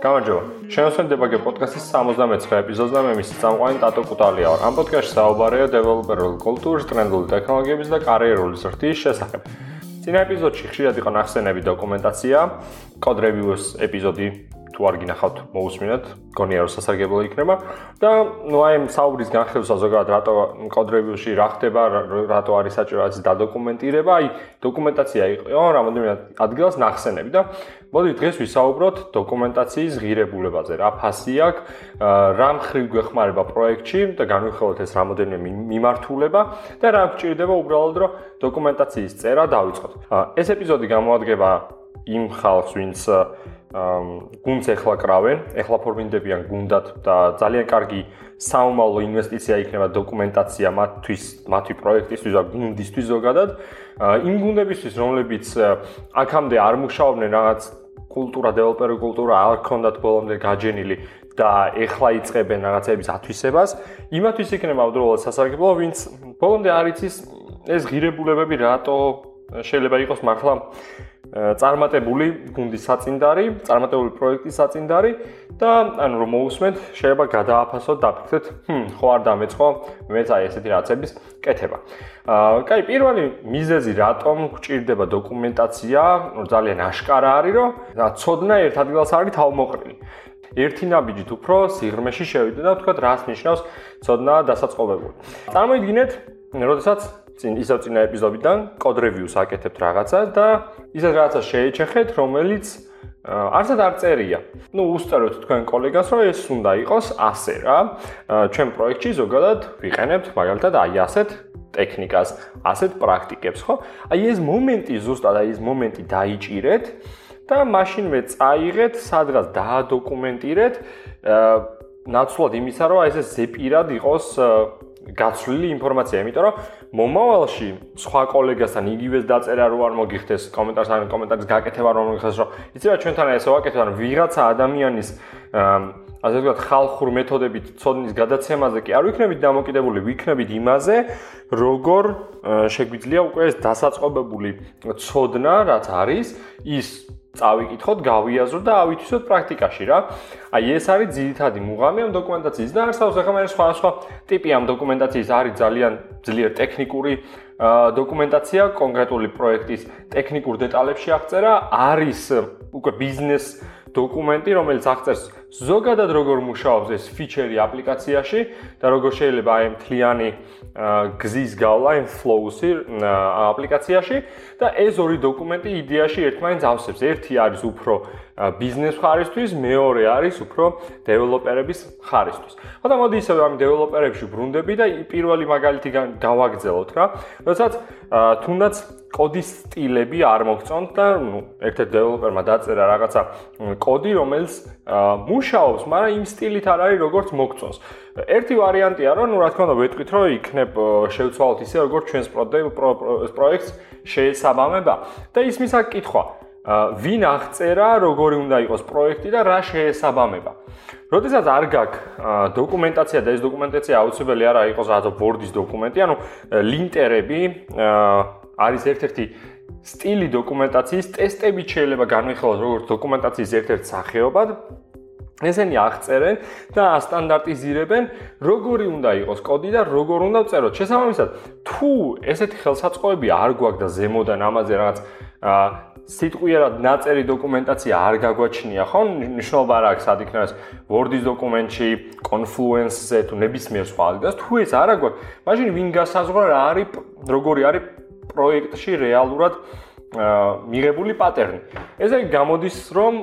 გამარჯობა. შენოსენ დებაგე პოდკასტის 69 ეპიზოდს და მე მის წამყვანი ტატო კუტალია ვარ. ამ პოდკასტში საუბარია დეველოპერულ კულტურის, ტრენდულ ტექნოლოგიების და კარიერული ზრდის შესახებ. წინა ეპიზოდში ხშირად იყო ნახსენები დოკუმენტაცია, კოდ რევიუს ეპიზოდი თუ არ გინახავთ, მოусმინოთ, გონია რომ სასარგებლო იქნება. და ნუ აი საუბრის განხილვა ზოგადად რატო კოდრევიუში რა ხდება, რატო არის საჭირო ეს დადოკუმენტირება, აი დოკუმენტაცია იყო რამოდენიმე ადგილას ნახსენები და მოდი დღეს ვისაუბროთ დოკუმენტაციის ღირებულებაზე, რა ფასი აქვს, რა მხრივ გვეხმარება პროექტში და განვიხილოთ ეს რამოდენიმე მიმართულება და რა გვჭირდება უბრალოდ რომ დოკუმენტაციის წერა დავიწყოთ. ეს ეპიზოდი გამოადგება იმ ხალხს, ვინც გუნდს ეხლა კრავენ, ეხლა ფორმირდებიან გუნდად და ძალიან კარგი საომალო ინვესტიცია იქნება დოკუმენტაცია მათთვის, მათი პროექტისთვის და გუნდისთვის ზოგადად. იმ გუნდებისთვის, რომლებიც აქამდე არ მუშაობდნენ რაღაც კულტურა, დეველოპერი კულტურა არ ქონდათ ბოლომდე გაჯენილი და ეხლა იწყებენ რაღაცების ათვისებას, იმათვის იქნება უბრალოდ სასარგებლო, ვინც ბოლომდე არ იცის ეს ღირებულებები რატო შეიძლება იყოს მართლა წარმატებული გუნდის საწინდარი, წარმატებული პროექტის საწინდარი და ანუ რომ მოусმენთ, შეიძლება გადააფასოთ და ფიქრეთ, ჰმ, ხო არ დამეწყო, მეც აი ესეთი რაღაცების კეთება. აა, კაი, პირველი მიზეზი რატომ გვჭირდება დოკუმენტაცია, ძალიან აშკარა არის, რომ ცოდნა ერთ ადგილას არის თავმოყრილი. ერთი ნაბიჯით უფრო სიღრმეში შევიდე და ვთქვათ, რას ნიშნავს ცოდნა დასაწყობებული. წარმოიდგინეთ, როდესაც წინ ისევ წინა ეპიზოდიდან კოდ რევიუს აკეთებთ რაღაცას და ისეთ რაღაცას შეეჩეხეთ, რომელიც არცად არ წერია. ნუ უსწრებთ თქვენ კოლეგას, რომ ეს უნდა იყოს ასე რა. ჩვენ პროექტში ზოგადად ვიყენებთ მაგალითად აი ასეთ ტექნიკას, ასეთ პრაქტიკებს, ხო? აი ეს მომენტი ზუსტად აი ეს მომენტი დაიჭირეთ და მაშინვე წაიღეთ, სადღაც დაადოკუმენტირეთ, ნაცვლად იმისა, რომ აი ეს ზეპირად იყოს გაცვლილი ინფორმაცია, იმიტომ რომ მომავალში სხვა კოლეგასთან იგივეს დაწერა რო არ მოგიხდეს კომენტარს ან კომენტარის გაკეთება რომ მოგიხდეს რომ იცი რა ჩვენთან ესე ვაკეთებ ან ვიღაცა ადამიანის ასე ვთქვათ ხალხურ მეთოდებით ცოდნის გადაცემაზე კი არ ვიქნებით დამოკიდებული, ვიქნებით იმაზე, როგორ შეგვიძლია უკვე ეს დასაწყობებული ცოდნა, რაც არის, ის წავიკითხოთ, გავიაზროთ და ავითვისოთ პრაქტიკაში რა. აი ეს არის ძირითადი მუღამი ამ დოკუმენტაციის და არსაოს ახლა მე სხვა სხვა ტიპი ამ დოკუმენტაციის არის ძალიან ძლიერ ტექნიკური დოკუმენტაცია კონკრეტული პროექტის ტექნიკურ დეტალებში აღწერა, არის უკვე ბიზნეს დოკუმენტი, რომელიც აღწერს ზოგადად როგორ მუშაობს ეს ფიჩერი აპლიკაციაში და როგორ შეიძლება აი მთლიანი გზის გავლა იმ flows-ი აპლიკაციაში და ეს ორი დოკუმენტი იდეაში ერთმანეთს ავსებს. ერთი არის უფრო ბიზნეს ხარისთვის, მეორე არის უფრო დეველოპერების ხარისთვის. ხო და მოდი ისევ ამ დეველოპერებში ბრუნდები და პირველი მაგალითი გავაგზავნოთ რა. როდესაც თუნდაც კოდის სტილები არ მოგწონთ და ნუ ერთ-ერთ დეველოპერმა დაწერა რაღაცა კოდი, რომელიც მუშაობს, მაგრამ იმ სტილით არ არის, როგორც მოგწონს. ერთი ვარიანტია, რომ ნუ რა თქმა უნდა, ვეთქვით, რომ იქნებ შევცვალოთ ისე, როგორც ჩვენს პროექტს შეესაბამება და ისმის აქ კითხვა. ვინ აღწერა, როგორი უნდა იყოს პროექტი და რა შეესაბამება. როდესაც არ გაქვს დოკუმენტაცია და ეს დოკუმენტაცია აუცილებელი არა იყოს რაღაცა Word-ის დოკუმენტი, ანუ ლინტერები არის ერთ-ერთი სტილი დოკუმენტაციის ტესტები შეიძლება განვიხილოთ როგორც დოკუმენტაციის ერთ-ერთ სახეობად. ესენი აღწერენ და სტანდარტიზირებენ, როგორი უნდა იყოს კოდი და როგორ უნდა წეროთ. შესაბამისად, თუ ესეთი ხელსაწყოები არ გვაქვს და ზემოდან ამაზე რაღაც სიტყვიერად ნაწერი დოკუმენტაცია არ გაგვაჩნია, ხო? ნიშნობა რა აქვს სად იქნება ეს Word-ის დოკუმენტში, Confluence-ზე თუ ნებისმიერ სხვა ადგილას, თუ ეს არ აგვაქვს, მაშინ ვინ გასაზღვრა რა არის, როგორი არის პროექტში რეალურად მიღებული პატერნი. ესე გამოდის, რომ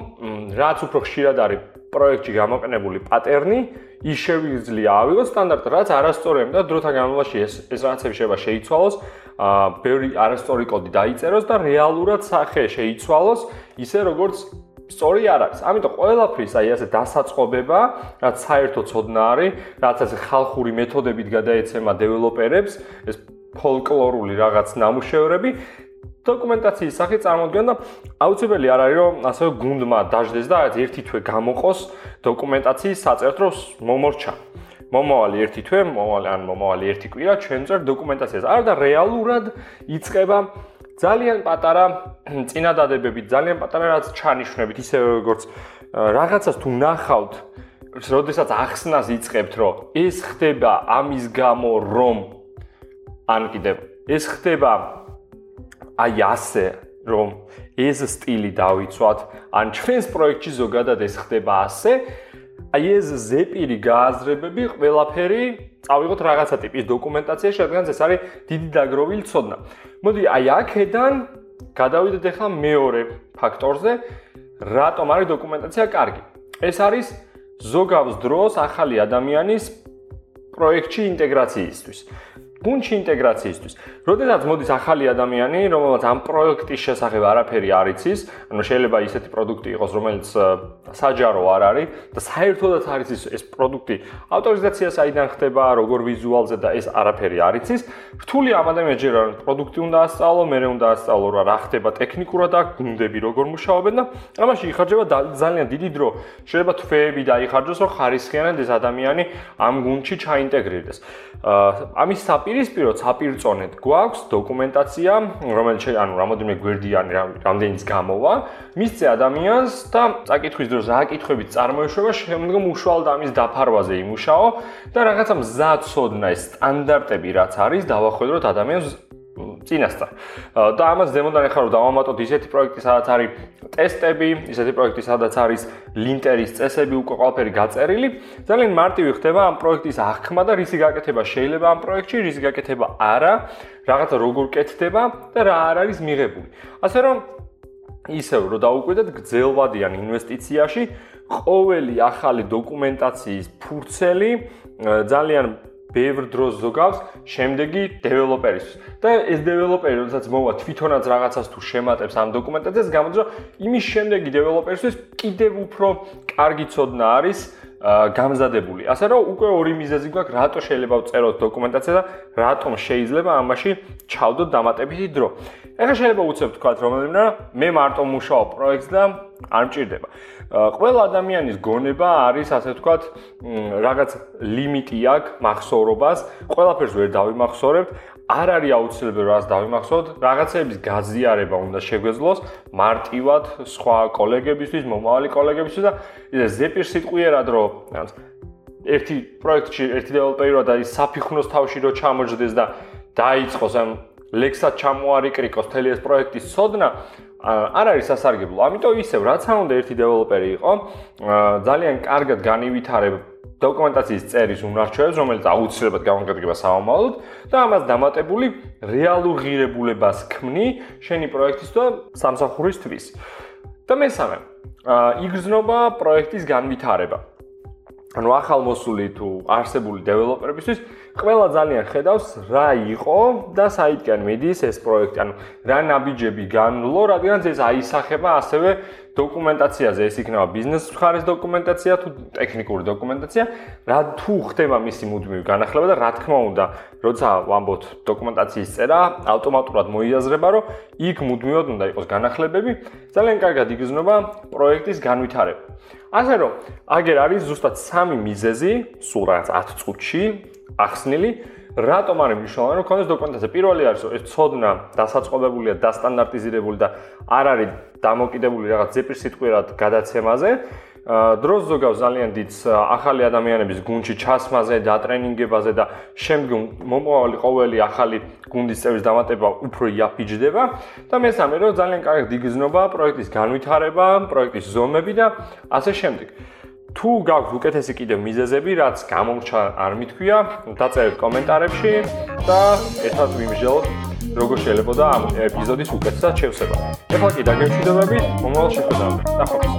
რაც უფრო ხშირად არის პროექტში გამოყენებული პატერნი, ის შეგვიძლია ავიღოთ სტანდარტად, რაც არასწორია და დროთა განმავლობაში ეს ეს რაღაცები შეიძლება შეიცვალოს, აა ბევრი არასწორი კოდი დაიწეროს და რეალურად სახე შეიცვალოს, ისე როგორც სწორი არ არის. ამიტომ ყველაფრის აი ასე დასაწყობება, რაც საერთო ცოდნა არის, რაც ასე ხალხური მეთოდებით გადაეცემა დეველოპერებს, ეს ფოლკლორული რაღაც ნამუშევრები დოკუმენტაციის სახით წარმოდგენ და აუცილებელი არ არის რომ ასე გუნდმა დაждდეს და ერთი თვე გამოყოს დოკუმენტაციის საწერტრო მომორჩა. მომავალი ერთი თვე, მომავალი ან მომავალი ერთი კვირა ჩვენ წერ დოკუმენტაციას. არა და რეალურად იწება ძალიან პატარა წინადადებებით, ძალიან პატარა რაც ჩანიშნებით, ისე როგორც რაღაცას თუ ნახავთ, როდესაც ახსნას იწყებთ, რომ ეს ხდება ამის გამო, რომ ან კიდევ ეს ხდება აი ასე, რომ ეს სტილი დავიცვათ, ან ჩვენს პროექტში ზოგადად ეს ხდება ასე, აი ეს ზეპირი გააზრებები ყველაფერი წავიღოთ რაღაცა ტიპის დოკუმენტაცია, შედგენს ეს არის დიდი დაგროვილი ცოდნა. მოდი აი აქედან გადავიდეთ ახლა მეორე ფაქტორზე, რატომ არის დოკუმენტაცია კარგი? ეს არის ზოგავს დროს ახალი ადამიანის პროექტში ინტეგრაციისთვის. გუნჩი ინტეგრაციისთვის. როდესაც მოდის ახალი ადამიანი, რომელსაც ამ პროექტის შესახებ არაფერი არ იცის, ანუ შეიძლება ისეთი პროდუქტი იყოს, რომელიც საჯარო არ არის და საერთოდაც არ იცის ეს პროდუქტი ავტორიზაცია საიდან ხდება, როგორ ვიზუალზე და ეს არაფერი არ იცის, რთული ამ ადამიანს ჯერ არ პროდუქტი უნდა ასწავლო, მერე უნდა ასწავლო რა ხდება ტექნიკურად და გუნდები როგორ მუშაობენ და ამაში იხარჯება ძალიან დიდი დრო. შეიძლება თვეები დაიხარჯოს, რომ ხარისხიანად ეს ადამიანი ამ გუნდში ჩაინტეგრირდეს. ამის საპირისპიროდ საპირწონედ გვაქვს დოკუმენტაცია, რომელიც ანუ რამოდენიმე გვერდიანი რამდენიც გამოვა, მისცე ადამიანს და წაკითხვის დროს რა კითხვებით წარმოეშვება, შემდგომ უშუალოდ ამის დაფარვაზე იმუშაო და რაღაცა მზაცოდნა ეს სტანდარტები რაც არის, დავახვედროთ ადამიანს წინასწარ. და ამას ზემოდან ახლა რომ დავამატოთ ისეთი პროექტი, სადაც არის ტესტები, ისეთი პროექტი, სადაც არის ლინტერის წესები უკვე ყველაფერი გაწერილი, ძალიან მარტივი ხდება ამ პროექტის აღქმა და რისი გაკეთება შეიძლება ამ პროექტში, რისი გაკეთება არა, რაღაცა როგორ კეთდება და რა არ არის მიღებული. ასე რომ ისევ რომ დაუკვირდეთ გძელვადიან ინვესტიციაში ყოველი ახალი დოკუმენტაციის ფურცელი ძალიან ბევრ დროს ზოგავს შემდეგი დეველოპერის. და ეს დეველოპერი, როდესაც მოვა თვითონაც რაღაცას თუ შემატებს ამ დოკუმენტაციას, გამოდის რომ იმის შემდეგი დეველოპერისთვის კიდევ უფრო კარგი ცოდნა არის გამზადებული. ასე რომ უკვე ორი მიზეზი გვაქვს, რატო შეიძლება ვწეროთ დოკუმენტაცია და რატომ შეიძლება ამაში ჩავდოთ დამატებითი დრო. ეხლა შეიძლება უცებ თქვათ რომელიმე მე მარტო მუშაობ პროექტს და არ მჭირდება. ყველა ადამიანის გონება არის ასე ვთქვათ, რაღაც ლიმიტი აქვს მახსოვრობას, ყველაფერს ვერ დავიმახსოვრებთ, არ არის აუცილებელი რას დავიმახსოვროთ, რაღაცების გაზიარება უნდა შეგვეძლოს მარტივად სხვა კოლეგებისთვის, მომავალი კოლეგებისთვის და ეს ზეპირ სიტყვიერად რომ ერთი პროექტში ერთი დეველოპერი და ის საფიხნოს თავში რო ჩამოჯდეს და დაიწყოს ამ ლექსად ჩამოარიკრიკოს თელი ეს პროექტის სოდნა არ არის სასარგებლო. ამიტომ ისევ რაც არ უნდა ერთი დეველოპერი იყო, ძალიან კარგად განივითარებ დოკუმენტაციის წერის უნარჩვევებს, რომელიც აუცილებლად გამოგადგება სამომავლოდ და ამას დამატებული რეალურ ღირებულებას ქმნი შენი პროექტის და სამსახურისთვის. და მესამე, იგრძნობა პროექტის განვითარება. ანუ ახალმოსული თუ არსებული დეველოპერებისთვის ყველა ძალიან ხედავს რა იყო და საითკენ მიდის ეს პროექტი. ანუ რა ნაბიჯები განვლო, რადგან ეს აისახება ასევე დოკუმენტაციაზე, ეს იქნება ბიზნეს მხარის დოკუმენტაცია თუ ტექნიკური დოკუმენტაცია, რა თუ ხდება მისი მუდმივი განახლება და რა თქმა უნდა, როცა ვამბობთ დოკუმენტაციის წერა, ავტომატურად მოიაზრება, რომ იქ მუდმივად უნდა იყოს განახლებები, ძალიან კარგად იგრძნობა პროექტის განვითარება. ასე რომ, აგერ არის ზუსტად სამი მიზეზი, სულ რაღაც 10 წუთში ახსნილი რატომ არის მნიშვნელოვანი? რომ ქონდეს დოკუმენტაცია. პირველი არის ეს ცოდნა დასაწყობებულია დასტანდარტიზირებული და არ არის დამოკიდებული რაღაც ზეპირ სიტყვიერად გადაცემაზე. დროს ზოგავს ძალიან დიდ ახალი ადამიანების გუნდში ჩასმაზე და ტრენინგებაზე და შემდგომ მომავალი ყოველი ახალი გუნდის წევრის დამატება უფრო იაფიჯდება. და მესამე რომ ძალიან კარგი იგრძნობა პროექტის განვითარება, პროექტის ზომები და ასე შემდეგ. თუ გაქვთ უკეთესი კიდევ მიზეზები, რაც გამომრჩა არ მithქვია, დაწერეთ კომენტარებში და ერთად ვიმსჯელოთ როგორ შეიძლება და ამ ეპიზოდის უკეთესად შევსება. ეხლა კი დაგეჩვიდებებით მომავალ შეხვედრამდე. ნახვამდის.